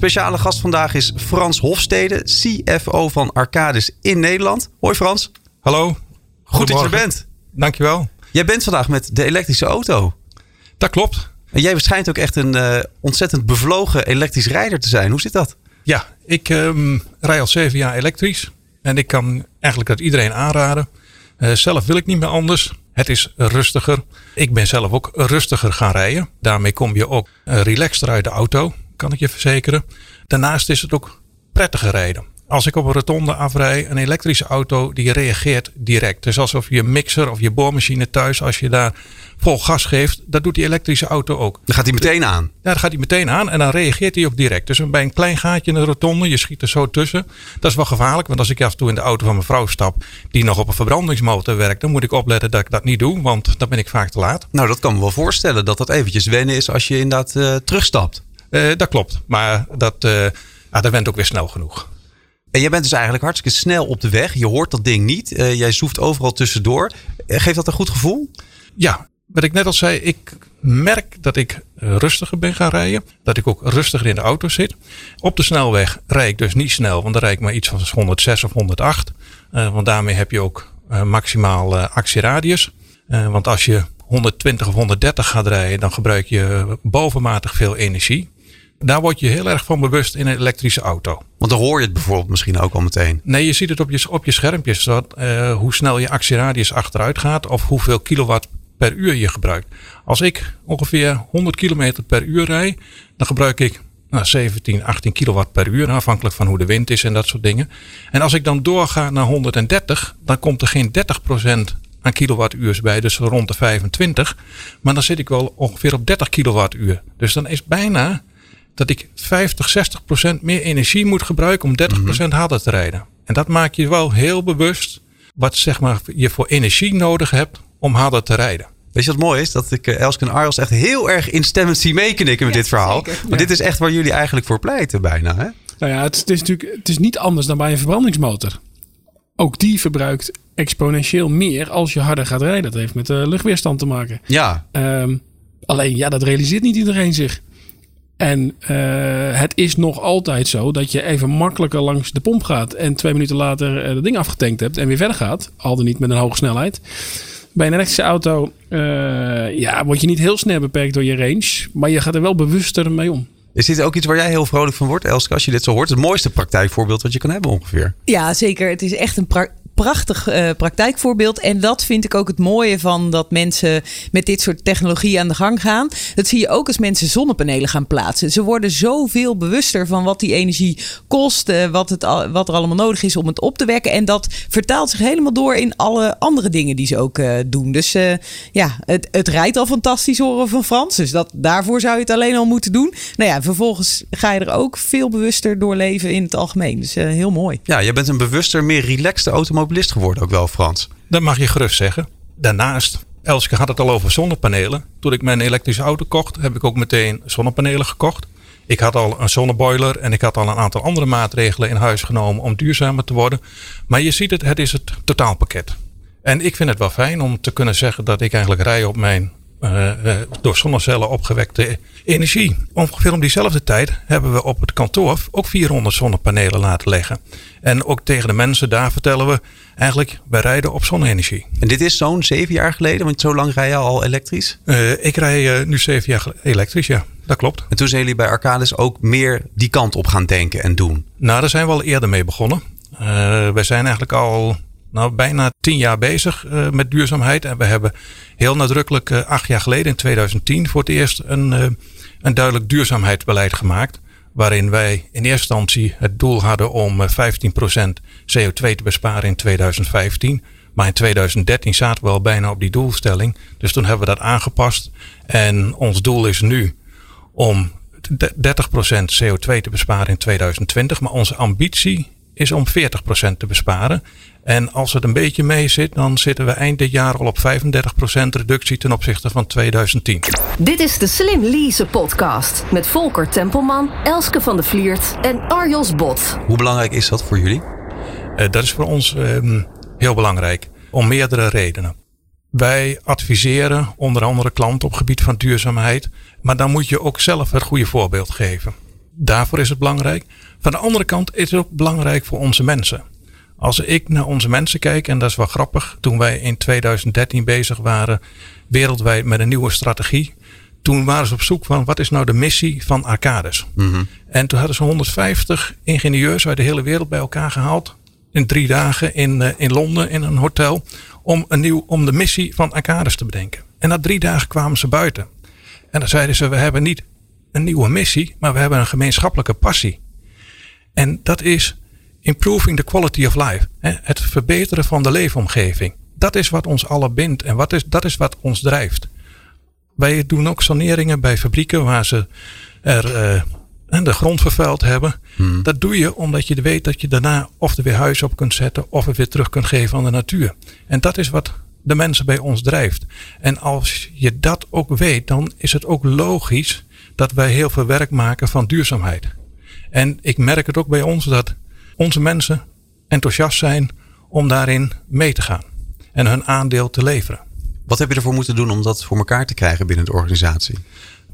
Speciale gast vandaag is Frans Hofstede, CFO van Arcadis in Nederland. Hoi Frans. Hallo. Goed dat je er bent. Dankjewel. Jij bent vandaag met de elektrische auto. Dat klopt. En jij schijnt ook echt een uh, ontzettend bevlogen elektrisch rijder te zijn. Hoe zit dat? Ja, ik um, rij al zeven jaar elektrisch. En ik kan eigenlijk dat iedereen aanraden. Uh, zelf wil ik niet meer anders. Het is rustiger. Ik ben zelf ook rustiger gaan rijden. Daarmee kom je ook uh, relaxter uit de auto, kan ik je verzekeren. Daarnaast is het ook prettiger rijden. Als ik op een rotonde afrij, een elektrische auto die reageert direct. Dus alsof je mixer of je boormachine thuis, als je daar vol gas geeft, dat doet die elektrische auto ook. Dan gaat hij meteen aan. Ja, dan gaat hij meteen aan en dan reageert hij ook direct. Dus bij een klein gaatje in de rotonde, je schiet er zo tussen. Dat is wel gevaarlijk, want als ik af en toe in de auto van mijn vrouw stap, die nog op een verbrandingsmotor werkt, dan moet ik opletten dat ik dat niet doe, want dan ben ik vaak te laat. Nou, dat kan me wel voorstellen dat dat eventjes wennen is als je inderdaad uh, terugstapt. Uh, dat klopt, maar dat, uh, ah, dat went ook weer snel genoeg. En jij bent dus eigenlijk hartstikke snel op de weg. Je hoort dat ding niet. Uh, jij zoeft overal tussendoor. Geeft dat een goed gevoel? Ja, wat ik net al zei, ik merk dat ik rustiger ben gaan rijden. Dat ik ook rustiger in de auto zit. Op de snelweg rij ik dus niet snel, want dan rijd ik maar iets van 106 of 108. Uh, want daarmee heb je ook maximaal actieradius. want als je 120 of 130 gaat rijden, dan gebruik je bovenmatig veel energie. Daar word je heel erg van bewust in een elektrische auto. Want dan hoor je het bijvoorbeeld misschien ook al meteen. Nee, je ziet het op je, op je schermpjes. Zodat, uh, hoe snel je actieradius achteruit gaat of hoeveel kilowatt per uur je gebruikt. Als ik ongeveer 100 kilometer per uur rijd, dan gebruik ik nou, 17, 18 kilowatt per uur, afhankelijk van hoe de wind is en dat soort dingen. En als ik dan doorga naar 130, dan komt er geen 30% aan kilowattuurs bij, dus rond de 25. Maar dan zit ik wel ongeveer op 30 kilowattuur. Dus dan is bijna dat ik 50, 60 procent meer energie moet gebruiken om 30 procent harder te rijden. En dat maakt je wel heel bewust wat zeg maar, je voor energie nodig hebt om harder te rijden. Weet je wat mooi is? Dat ik uh, Elske en Arles echt heel erg instemmend zie meeknikken met Ja, dit verhaal. zeker. Dit is echt waar jullie eigenlijk voor pleiten bijna. Hè? Nou ja, het, het is natuurlijk het is niet anders dan bij een verbrandingsmotor. Ook die verbruikt exponentieel meer als je harder gaat rijden. Dat heeft met de luchtweerstand te maken. Ja, Ehm, alleen, ja, dat realiseert niet iedereen zich. En eh, het is nog altijd zo dat je even makkelijker langs de pomp gaat en twee minuten later eh, het ding afgetankt hebt en weer verder gaat. Al dan niet met een hoge snelheid. Bij een elektrische auto eh, ja, word je niet heel snel beperkt door je range, maar je gaat er wel bewuster mee om. is dit ook iets waar jij heel vrolijk van wordt, Elske, als je dit zo hoort? Het mooiste praktijkvoorbeeld wat je kan hebben ongeveer. Ja, zeker. Het is echt een pra- prachtig eh, praktijkvoorbeeld. En dat vind ik ook het mooie van dat mensen met dit soort technologie aan de gang gaan. Dat zie je ook als mensen zonnepanelen gaan plaatsen. Ze worden zoveel bewuster van wat die energie kost, eh, wat, het, wat er allemaal nodig is om het op te wekken. En dat vertaalt zich helemaal door in alle andere dingen die ze ook eh, doen. Dus ja, het, het rijdt al fantastisch horen van Frans. Dus dat, daarvoor zou je het alleen al moeten doen. Nou ja, vervolgens ga je er ook veel bewuster door leven in het algemeen. Dus heel mooi. Ja, je bent een bewuster, meer relaxte automobilist geworden ook wel, Frans. Dat mag je gerust zeggen. Daarnaast, Elske had het al over zonnepanelen. Toen ik mijn elektrische auto kocht, heb ik ook meteen zonnepanelen gekocht. Ik had al een zonneboiler en ik had al een aantal andere maatregelen in huis genomen om duurzamer te worden. Maar je ziet het, het is het totaalpakket. En ik vind het wel fijn om te kunnen zeggen dat ik eigenlijk rij op mijn door zonnecellen opgewekte energie. Ongeveer om diezelfde tijd hebben we op het kantoor ook 400 zonnepanelen laten leggen. En ook tegen de mensen daar vertellen we eigenlijk, wij rijden op zonne-energie. En dit is zo'n zeven jaar geleden, want zo lang rij je al elektrisch. Eh, ik rij eh, nu zeven jaar elektrisch, ja, dat klopt. En toen zijn jullie bij Arcadis ook meer die kant op gaan denken en doen. Nou, daar zijn we al eerder mee begonnen. Eh, wij zijn eigenlijk al nou, bijna tien jaar bezig eh, met duurzaamheid. En we hebben heel nadrukkelijk eh, acht jaar geleden, in 2010, voor het eerst een, eh, een duidelijk duurzaamheidsbeleid gemaakt. Waarin wij in eerste instantie het doel hadden om eh, 15% CO2 te besparen in 2015. Maar in 2013 zaten we al bijna op die doelstelling. Dus toen hebben we dat aangepast. En ons doel is nu om de- 30% CO2 te besparen in 2020. Maar onze ambitie is om 40% te besparen. En als het een beetje mee zit, dan zitten we eind dit jaar al op 35% reductie ten opzichte van 2010. Dit is de Slim Lease podcast met Volker Tempelman, Elske van de Vliert en Arjos Bot. Hoe belangrijk is dat voor jullie? Uh, dat is voor ons um, heel belangrijk. Om meerdere redenen. Wij adviseren onder andere klanten op gebied van duurzaamheid. Maar dan moet je ook zelf het goede voorbeeld geven. Daarvoor is het belangrijk. Van de andere kant is het ook belangrijk voor onze mensen. Als ik naar onze mensen kijk, en dat is wel grappig, toen wij in 2013 bezig waren wereldwijd met een nieuwe strategie, toen waren ze op zoek van wat is nou de missie van Arcades. Mm En toen hadden ze 150 ingenieurs uit de hele wereld bij elkaar gehaald. In drie dagen in, uh, in Londen in een hotel. Om, een nieuw, om de missie van Arcades te bedenken. En na drie dagen kwamen ze buiten. En dan zeiden ze: We hebben niet een nieuwe missie, maar we hebben een gemeenschappelijke passie. En dat is improving the quality of life. Het verbeteren van de leefomgeving. Dat is wat ons allen bindt en wat is, dat is wat ons drijft. Wij doen ook saneringen bij fabrieken waar ze er uh, de grond vervuild hebben. Hmm. Dat doe je omdat je weet dat je daarna of er weer huis op kunt zetten of het weer terug kunt geven aan de natuur. En dat is wat de mensen bij ons drijft. En als je dat ook weet, dan is het ook logisch dat wij heel veel werk maken van duurzaamheid. En ik merk het ook bij ons dat onze mensen enthousiast zijn om daarin mee te gaan en hun aandeel te leveren. Wat heb je ervoor moeten doen om dat voor elkaar te krijgen binnen de organisatie?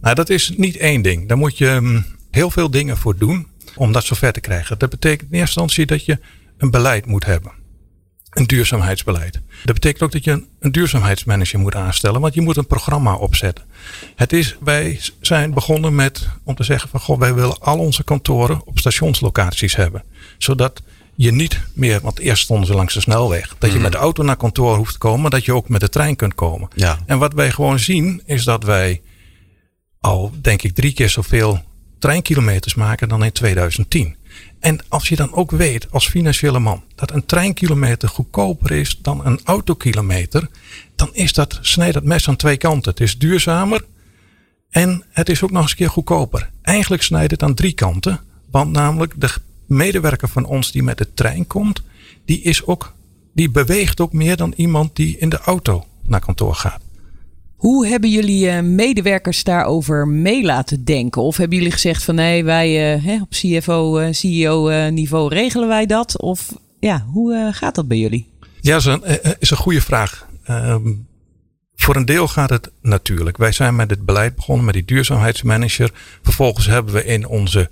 Nou, dat is niet één ding. Daar moet je hm, heel veel dingen voor doen om dat zover te krijgen. Dat betekent in eerste instantie dat je een beleid moet hebben. Een duurzaamheidsbeleid. Dat betekent ook dat je een, een, duurzaamheidsmanager moet aanstellen, want je moet een programma opzetten. Het is, wij zijn begonnen met om te zeggen van goh, wij willen al onze kantoren op stationslocaties hebben. Zodat je niet meer, want eerst stonden ze langs de snelweg, dat je mhm. met de auto naar kantoor hoeft te komen, maar dat je ook met de trein kunt komen. Ja. En wat wij gewoon zien is dat wij al denk ik drie keer zoveel treinkilometers maken dan in 2010. En als je dan ook weet als financiële man dat een treinkilometer goedkoper is dan een autokilometer, dan is dat, snijdt dat mes aan twee kanten. Het is duurzamer en het is ook nog eens een keer goedkoper. Eigenlijk snijdt het aan drie kanten, want namelijk de medewerker van ons die met de trein komt, die is ook, die beweegt ook meer dan iemand die in de auto naar kantoor gaat. Hoe hebben jullie uh, medewerkers daarover mee laten denken? Of hebben jullie gezegd van nee, wij uh, op CFO, uh, CEO niveau regelen wij dat? Of ja, hoe gaat dat bij jullie? Ja, is een, is een goede vraag. Um, voor een deel gaat het natuurlijk. Wij zijn met het beleid begonnen, met die duurzaamheidsmanager. Vervolgens hebben we in onze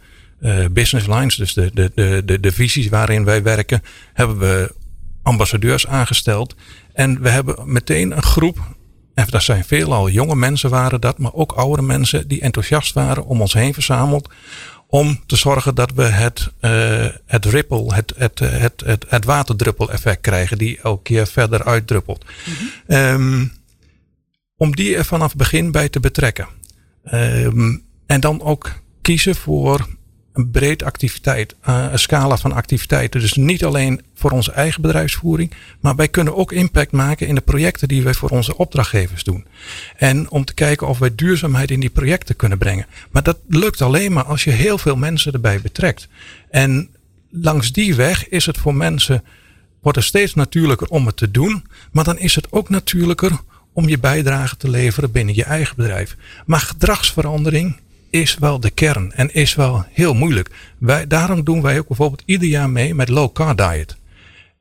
business lines, dus de, de, de, de, de visies waarin wij werken, hebben we ambassadeurs aangesteld. En we hebben meteen een groep en dat zijn veelal jonge mensen waren dat, maar ook oudere mensen die enthousiast waren om ons heen verzameld. Om te zorgen dat we het, uh, het ripple, het, het, het, het, het waterdruppel effect krijgen die elke keer verder uitdruppelt. Mm um, om die er vanaf het begin bij te betrekken. Um, en dan ook kiezen voor een breed activiteit, uh, een scala van activiteiten. Dus niet alleen voor onze eigen bedrijfsvoering, maar wij kunnen ook impact maken in de projecten die wij voor onze opdrachtgevers doen. En om te kijken of wij duurzaamheid in die projecten kunnen brengen. Maar dat lukt alleen maar als je heel veel mensen erbij betrekt. En langs die weg is het voor mensen, wordt steeds natuurlijker om het te doen, maar dan is het ook natuurlijker om je bijdrage te leveren binnen je eigen bedrijf. Maar gedragsverandering is wel de kern en is wel heel moeilijk. Wij, daarom doen wij ook bijvoorbeeld ieder jaar mee met low carb diet.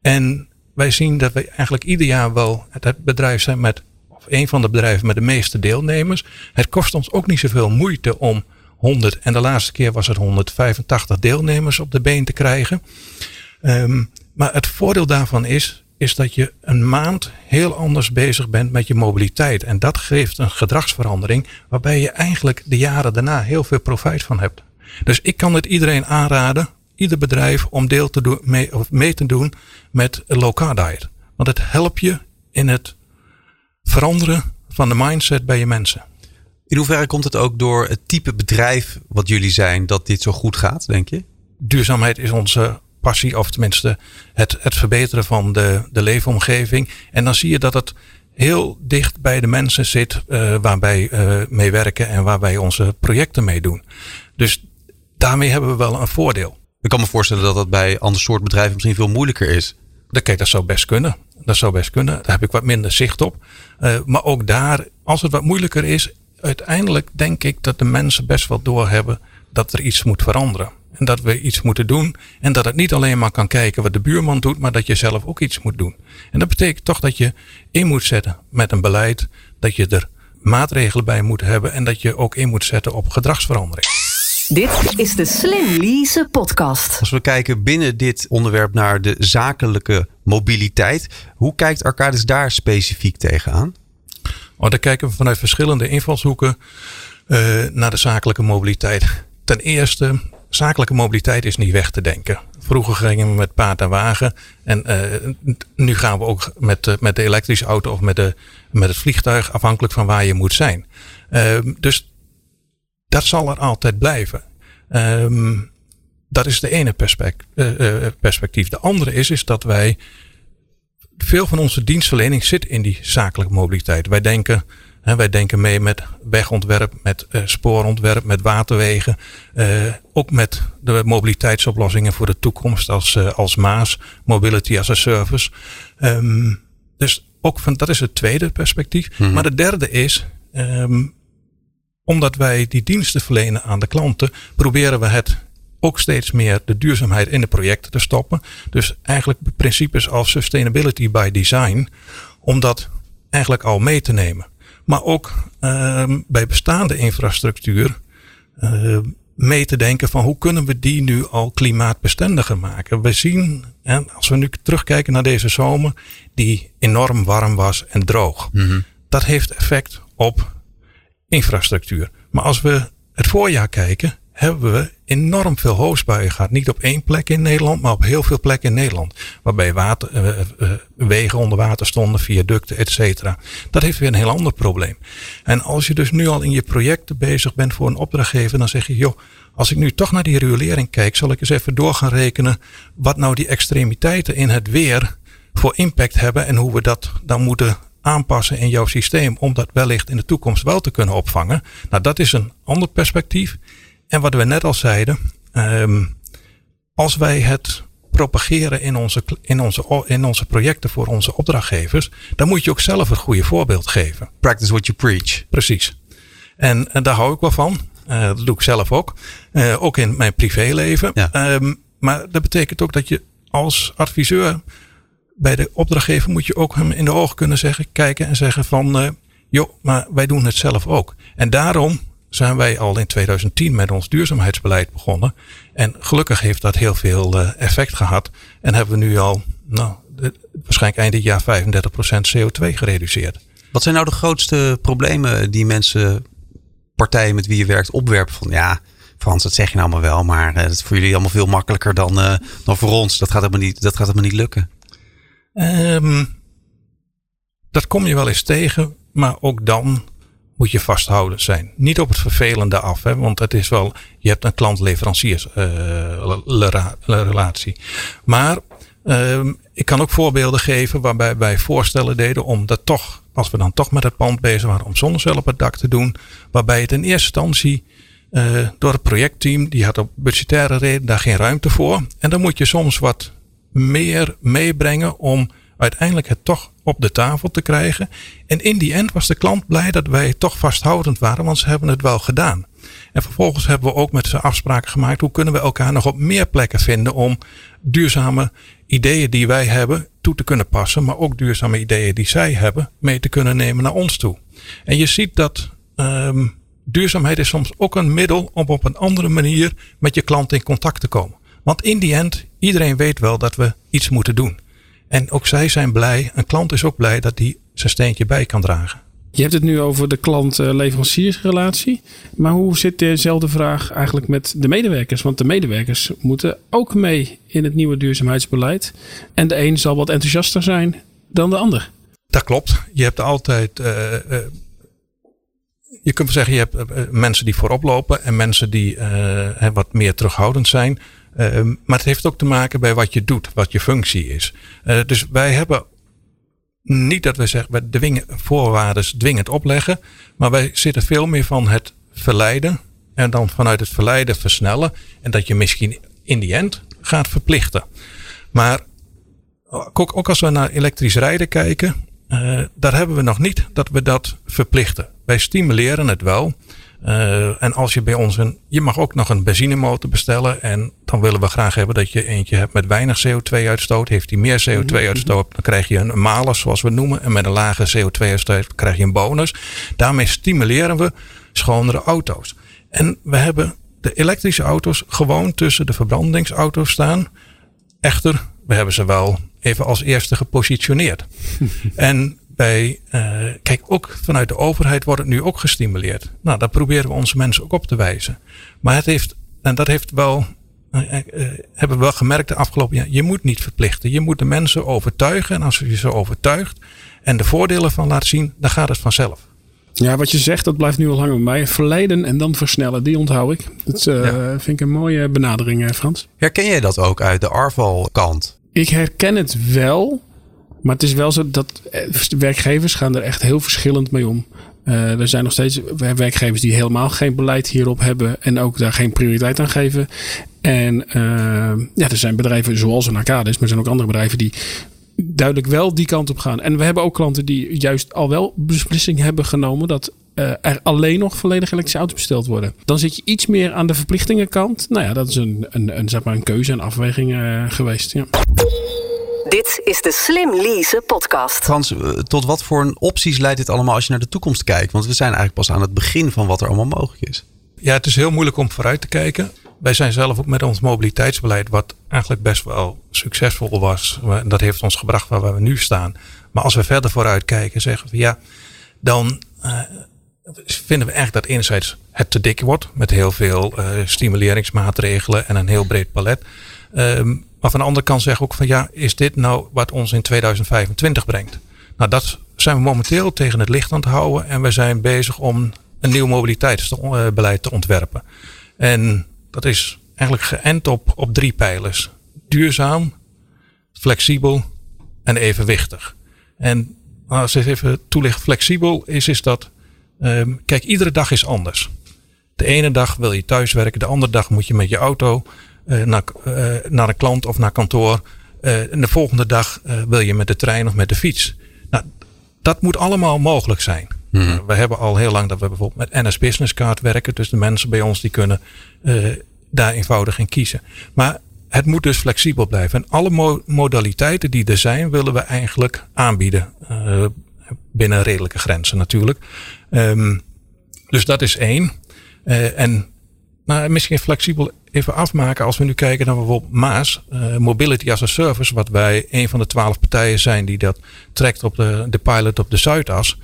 En wij zien dat wij eigenlijk ieder jaar wel het bedrijf zijn met, of een van de bedrijven met de meeste deelnemers. Het kost ons ook niet zoveel moeite om 100, en de laatste keer was het 185 deelnemers op de been te krijgen. Um, maar het voordeel daarvan is is dat je een maand heel anders bezig bent met je mobiliteit. En dat geeft een gedragsverandering waarbij je eigenlijk de jaren daarna heel veel profijt van hebt. Dus ik kan het iedereen aanraden, ieder bedrijf, om deel te doen, mee, of mee te doen met low carb diet. Want het helpt je in het veranderen van de mindset bij je mensen. In hoeverre komt het ook door het type bedrijf wat jullie zijn dat dit zo goed gaat, denk je? Duurzaamheid is onze passie, of tenminste het, het verbeteren van de, de leefomgeving. En dan zie je dat het heel dicht bij de mensen zit uh, waar wij uh, mee werken en waar wij onze projecten mee doen. Dus daarmee hebben we wel een voordeel. Ik kan me voorstellen dat dat bij ander soort bedrijven misschien veel moeilijker is. Dat, kijk, dat zou best kunnen. Dat zou best kunnen. Daar heb ik wat minder zicht op. Uh, maar ook daar, als het wat moeilijker is, uiteindelijk denk ik dat de mensen best wel doorhebben dat er iets moet veranderen. En dat we iets moeten doen. En dat het niet alleen maar kan kijken wat de buurman doet, maar dat je zelf ook iets moet doen. En dat betekent toch dat je in moet zetten met een beleid. Dat je er maatregelen bij moet hebben. En dat je ook in moet zetten op gedragsverandering. Dit is de Slim Lease podcast. Als we kijken binnen dit onderwerp naar de zakelijke mobiliteit. Hoe kijkt Arcadis daar specifiek tegenaan? Oh, daar kijken we vanuit verschillende invalshoeken uh, naar de zakelijke mobiliteit. Ten eerste, zakelijke mobiliteit is niet weg te denken. Vroeger gingen we met paard en wagen. En uh, nu gaan we ook met, met de elektrische auto of met, de, met het vliegtuig, afhankelijk van waar je moet zijn. Uh, dus dat zal er altijd blijven. Um, dat is de ene perspectief. De andere is, is dat wij. Veel van onze dienstverlening zit in die zakelijke mobiliteit. Wij denken wij denken mee met wegontwerp, met uh, spoorontwerp, met waterwegen. Uh, ook met de mobiliteitsoplossingen voor de toekomst als, uh, als Maas, Mobility as a Service. Um, dus ook van, dat is het tweede perspectief. Mm -hmm. Maar de derde is, um, omdat wij die diensten verlenen aan de klanten, proberen we het ook steeds meer de duurzaamheid in de projecten te stoppen. Dus eigenlijk principes als sustainability by design, om dat eigenlijk al mee te nemen. Maar ook uh, bij bestaande infrastructuur uh, mee te denken van hoe kunnen we die nu al klimaatbestendiger maken. We zien, en als we nu terugkijken naar deze zomer, die enorm warm was en droog. Mm -hmm. Dat heeft effect op infrastructuur. Maar als we het voorjaar kijken, hebben we enorm veel hoosbuien gehad. Niet op één plek in Nederland, maar op heel veel plekken in Nederland. Waarbij water, uh, uh, wegen onder water stonden, viaducten, et cetera. Dat heeft weer een heel ander probleem. En als je dus nu al in je projecten bezig bent voor een opdrachtgever, dan zeg je, joh, als ik nu toch naar die riolering kijk, zal ik eens even door gaan rekenen wat nou die extremiteiten in het weer voor impact hebben en hoe we dat dan moeten aanpassen in jouw systeem om dat wellicht in de toekomst wel te kunnen opvangen. Nou, dat is een ander perspectief. En wat we net al zeiden, um, als wij het propageren in onze, in, onze, in onze projecten voor onze opdrachtgevers, dan moet je ook zelf een goede voorbeeld geven. Practice what you preach. Precies. En, en daar hou ik wel van. Uh, dat doe ik zelf ook. Uh, ook in mijn privéleven. Ja. Um, maar dat betekent ook dat je als adviseur bij de opdrachtgever moet je ook hem in de ogen kunnen zeggen, kijken en zeggen van, uh, joh, maar wij doen het zelf ook. En daarom zijn wij al in 2010 met ons duurzaamheidsbeleid begonnen. En gelukkig heeft dat heel veel uh, effect gehad. En hebben we nu al, nou, waarschijnlijk eind dit jaar 35% CO2 gereduceerd. Wat zijn nou de grootste problemen die mensen, partijen met wie je werkt, opwerpen? Van ja, Frans, dat zeg je nou maar wel, maar uh, dat is voor jullie allemaal veel makkelijker dan, uh, dan voor ons. Dat gaat helemaal niet, dat gaat helemaal niet lukken. Um, dat kom je wel eens tegen, maar ook dan moet je vasthouden zijn. Niet op het vervelende af, hè, want het is wel, je hebt een klant-leveranciers uh, relatie. Maar uh, ik kan ook voorbeelden geven waarbij wij voorstellen deden om dat toch, als we dan toch met het pand bezig waren, om zonnecellen op het dak te doen. Waarbij het in eerste instantie uh, door het projectteam, die had op budgettaire reden daar geen ruimte voor. En dan moet je soms wat meer meebrengen om uiteindelijk het toch op de tafel te krijgen. En in die end was de klant blij dat wij toch vasthoudend waren, want ze hebben het wel gedaan. En vervolgens hebben we ook met ze afspraken gemaakt. Hoe kunnen we elkaar nog op meer plekken vinden om duurzame ideeën die wij hebben toe te kunnen passen. Maar ook duurzame ideeën die zij hebben mee te kunnen nemen naar ons toe. En je ziet dat um, duurzaamheid is soms ook een middel om op een andere manier met je klant in contact te komen. Want in die end, iedereen weet wel dat we iets moeten doen. En ook zij zijn blij, een klant is ook blij dat hij zijn steentje bij kan dragen. Je hebt het nu over de klant-leveranciersrelatie. Maar hoe zit dezelfde vraag eigenlijk met de medewerkers? Want de medewerkers moeten ook mee in het nieuwe duurzaamheidsbeleid. En de een zal wat enthousiaster zijn dan de ander. Dat klopt. Je hebt altijd. Uh, uh, je kunt zeggen, je hebt uh, mensen die voorop lopen en mensen die wat meer terughoudend zijn. Uh, maar het heeft ook te maken bij wat je doet, wat je functie is. Dus wij hebben niet dat we zeggen, we dwingen, voorwaarden dwingend opleggen. Maar wij zitten veel meer van het verleiden. En dan vanuit het verleiden versnellen. En dat je misschien in die end gaat verplichten. Maar ook, ook als we naar elektrisch rijden kijken, uh, daar hebben we nog niet dat we dat verplichten. Wij stimuleren het wel. Uh, en als je bij ons een, je mag ook nog een benzinemotor bestellen. En dan willen we graag hebben dat je eentje hebt met weinig CO2-uitstoot. Heeft hij meer CO2-uitstoot, dan krijg je een malus, zoals we noemen. En met een lage CO2-uitstoot krijg je een bonus. Daarmee stimuleren we schonere auto's. En we hebben de elektrische auto's gewoon tussen de verbrandingsauto's staan. Echter, we hebben ze wel even als eerste gepositioneerd. en bij, uh, kijk, ook vanuit de overheid wordt het nu ook gestimuleerd. Nou, daar proberen we onze mensen ook op te wijzen. Maar het heeft, en dat heeft wel, uh, hebben we wel gemerkt de afgelopen jaar, je moet niet verplichten. Je moet de mensen overtuigen. En als je ze overtuigt en de voordelen van laat zien, dan gaat het vanzelf. Ja, wat je zegt, dat blijft nu al lang bij mij. Verleiden en dan versnellen, die onthoud ik. Dat uh, vind ik een mooie benadering, Frans. Herken jij dat ook uit de Arval-kant? Ik herken het wel. Maar het is wel zo dat eh, werkgevers gaan er echt heel verschillend mee om. Uh, er zijn nog steeds werkgevers die helemaal geen beleid hierop hebben en ook daar geen prioriteit aan geven. En uh, ja, er zijn bedrijven zoals een Arcadis, maar er zijn ook andere bedrijven die duidelijk wel die kant op gaan. En we hebben ook klanten die juist al wel beslissing hebben genomen dat uh, er alleen nog volledig elektrische auto's besteld worden. Dan zit je iets meer aan de verplictingenkant. Nou ja, dat is een, een, een zeg maar een keuze en afweging uh, geweest. Ja. Dit is de Slim Lease podcast. Frans, eh, tot wat voor opties leidt dit allemaal als je naar de toekomst kijkt? Want we zijn eigenlijk pas aan het begin van wat er allemaal mogelijk is. Ja, het is heel moeilijk om vooruit te kijken. Wij zijn zelf ook met ons mobiliteitsbeleid, wat eigenlijk best wel succesvol was. Dat heeft ons gebracht waar we nu staan. Maar als we verder vooruit kijken, zeggen we ja, dan uh, vinden we eigenlijk dat enerzijds het te dik wordt met heel veel uh, stimuleringsmaatregelen en een heel breed palet. Um, maar van de andere kant zeggen we ook van ja, is dit nou wat ons in 2025 brengt? Nou, dat zijn we momenteel tegen het licht aan het houden en we zijn bezig om een nieuw mobiliteitsbeleid te ontwerpen. En dat is eigenlijk geënt op, op drie pijlers. Duurzaam, flexibel en evenwichtig. En als ik even toelicht, flexibel is, is dat, um, kijk, iedere dag is anders. De ene dag wil je thuiswerken, de andere dag moet je met je auto uh, naar, uh, naar een klant of naar kantoor. Uh, en de volgende dag wil je met de trein of met de fiets. Nou, dat moet allemaal mogelijk zijn. Hmm. we hebben al heel lang dat we bijvoorbeeld met NS Business Card werken. Dus de mensen bij ons die kunnen daar eenvoudig in kiezen. Maar het moet dus flexibel blijven. En alle mo modaliteiten die er zijn, willen we eigenlijk aanbieden. Binnen redelijke grenzen natuurlijk. Um, dus dat is één. Uh, en nou, misschien flexibel even afmaken als we nu kijken naar bijvoorbeeld Maas, uh, Mobility as a Service, wat wij een van de twaalf partijen zijn die dat trekt op de, de pilot op de Zuidas.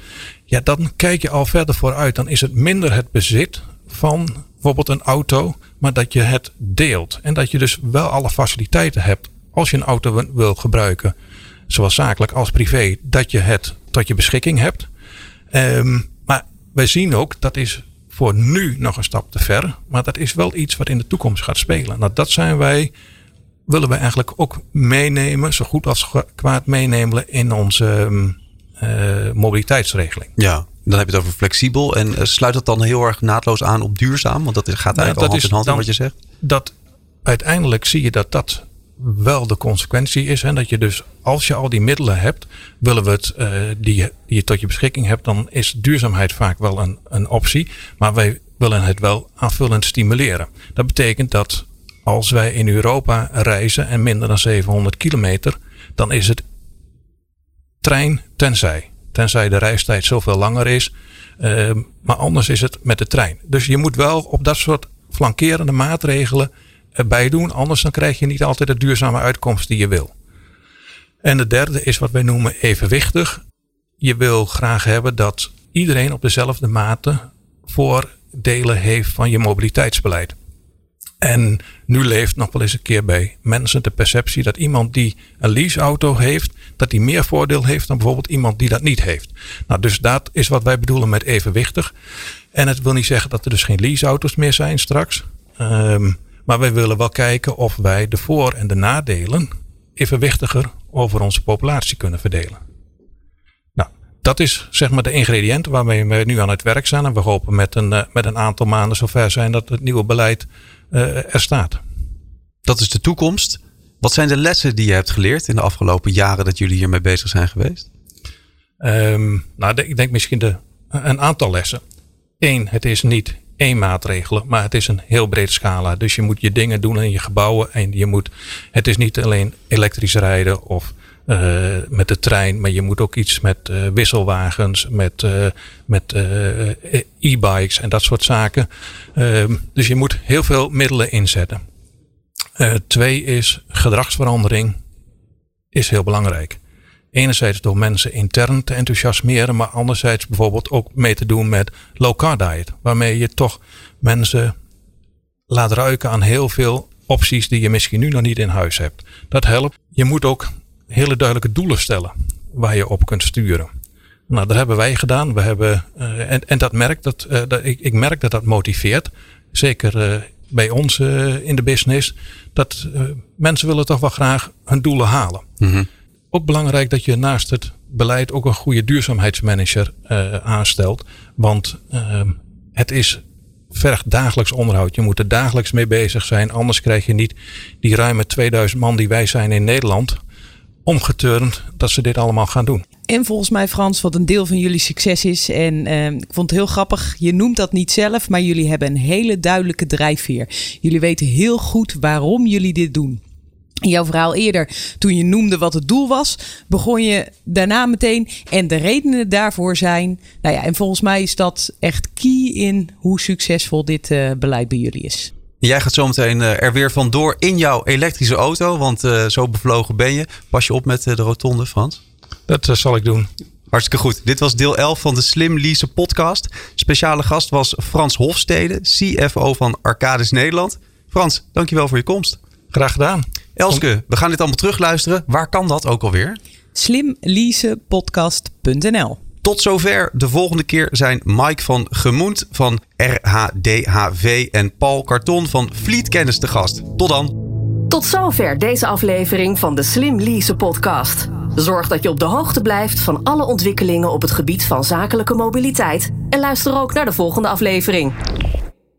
Ja, dan kijk je al verder vooruit. Dan is het minder het bezit van bijvoorbeeld een auto, maar dat je het deelt. En dat je dus wel alle faciliteiten hebt als je een auto wil gebruiken, zowel zakelijk als privé, dat je het tot je beschikking hebt. Um, maar wij zien ook, dat is voor nu nog een stap te ver, maar dat is wel iets wat in de toekomst gaat spelen. Nou, dat zijn wij, willen we eigenlijk ook meenemen, zo goed als kwaad meenemen in onze uh, mobiliteitsregeling. Ja, dan heb je het over flexibel. En eh, sluit dat dan heel erg naadloos aan op duurzaam? Want dat gaat eigenlijk nou, al hand in hand in wat je zegt. Dat uiteindelijk zie je dat dat wel de consequentie is. Hè, dat je dus, als je al die middelen hebt, willen we het, uh, die, die je tot je beschikking hebt, dan is duurzaamheid vaak wel een, een optie. Maar wij willen het wel aanvullend stimuleren. Dat betekent dat als wij in Europa reizen en minder dan 700 kilometer, dan is het trein tenzij. Tenzij de reistijd zoveel langer is. Uh, maar anders is het met de trein. Dus je moet wel op dat soort flankerende maatregelen bij doen. Anders dan krijg je niet altijd de duurzame uitkomst die je wil. En de derde is wat wij noemen evenwichtig. Je wil graag hebben dat iedereen op dezelfde mate voordelen heeft van je mobiliteitsbeleid. En nu leeft nog wel eens een keer bij mensen de perceptie dat iemand die een leaseauto heeft, dat die meer voordeel heeft dan bijvoorbeeld iemand die dat niet heeft. Nou, dus dat is wat wij bedoelen met evenwichtig. En het wil niet zeggen dat er dus geen leaseauto's meer zijn straks. Um, maar wij willen wel kijken of wij de voor- en de nadelen evenwichtiger over onze populatie kunnen verdelen. Nou, dat is zeg maar de ingrediënten waarmee we nu aan het werk zijn. En we hopen met een, eh, met een aantal maanden zover zijn dat het nieuwe beleid uh, er staat. dat is de toekomst. Wat zijn de lessen die je hebt geleerd in de afgelopen jaren dat jullie hiermee bezig zijn geweest? Um, nou, ik denk misschien de, een aantal lessen. Eén, het is niet één maatregel, maar het is een heel brede scala. Dus je moet je dingen doen in je gebouwen en je moet, het is niet alleen elektrisch rijden of uh, met de trein, maar je moet ook iets met uh, wisselwagens, met, uh, met e-bikes en dat soort zaken. Ehm, dus je moet heel veel middelen inzetten. twee is gedragsverandering is heel belangrijk. Enerzijds door mensen intern te enthousiasmeren, maar anderzijds bijvoorbeeld ook mee te doen met low carb diet. Waarmee je toch mensen laat ruiken aan heel veel opties die je misschien nu nog niet in huis hebt. Dat helpt. Je moet ook hele duidelijke doelen stellen waar je op kunt sturen. Nou, dat hebben wij gedaan. We hebben, uh, en, en dat merkt dat, uh, dat ik, ik, merk dat dat motiveert. Zeker uh, bij ons in de business. Dat mensen willen toch wel graag hun doelen halen. Mm. Ook belangrijk dat je naast het beleid ook een goede duurzaamheidsmanager aanstelt. Want ehm, het is vergt dagelijks onderhoud. Je moet er dagelijks mee bezig zijn. Anders krijg je niet die ruime 2000 man die wij zijn in Nederland omgeturnd dat ze dit allemaal gaan doen. En volgens mij, Frans, wat een deel van jullie succes is. En uh, ik vond het heel grappig. Je noemt dat niet zelf, maar jullie hebben een hele duidelijke drijfveer. Jullie weten heel goed waarom jullie dit doen. In jouw verhaal eerder, toen je noemde wat het doel was, begon je daarna meteen. En de redenen daarvoor zijn. Nou ja, en volgens mij is dat echt key in hoe succesvol dit uh, beleid bij jullie is. Jij gaat zometeen eh, er weer vandoor in jouw elektrische auto, want uh, zo bevlogen ben je. Pas je op met de rotonde, Frans? Dat uh, zal ik doen. Hartstikke goed. Dit was deel 11 van de Slim Lease podcast. Speciale gast was Frans Hofstede, CFO van Arcades Nederland. Frans, dankjewel voor je komst. Graag gedaan. Elske, we gaan dit allemaal terugluisteren. Waar kan dat ook alweer? slimleasepodcast.nl tot zover. De volgende keer zijn Mike van Gemoend van RHDHV en Paul Karton van Vlietkennis te gast. Tot dan. Tot zover deze aflevering van de Slim Lease podcast. Zorg dat je op de hoogte blijft van alle ontwikkelingen op het gebied van zakelijke mobiliteit. En luister ook naar de volgende aflevering.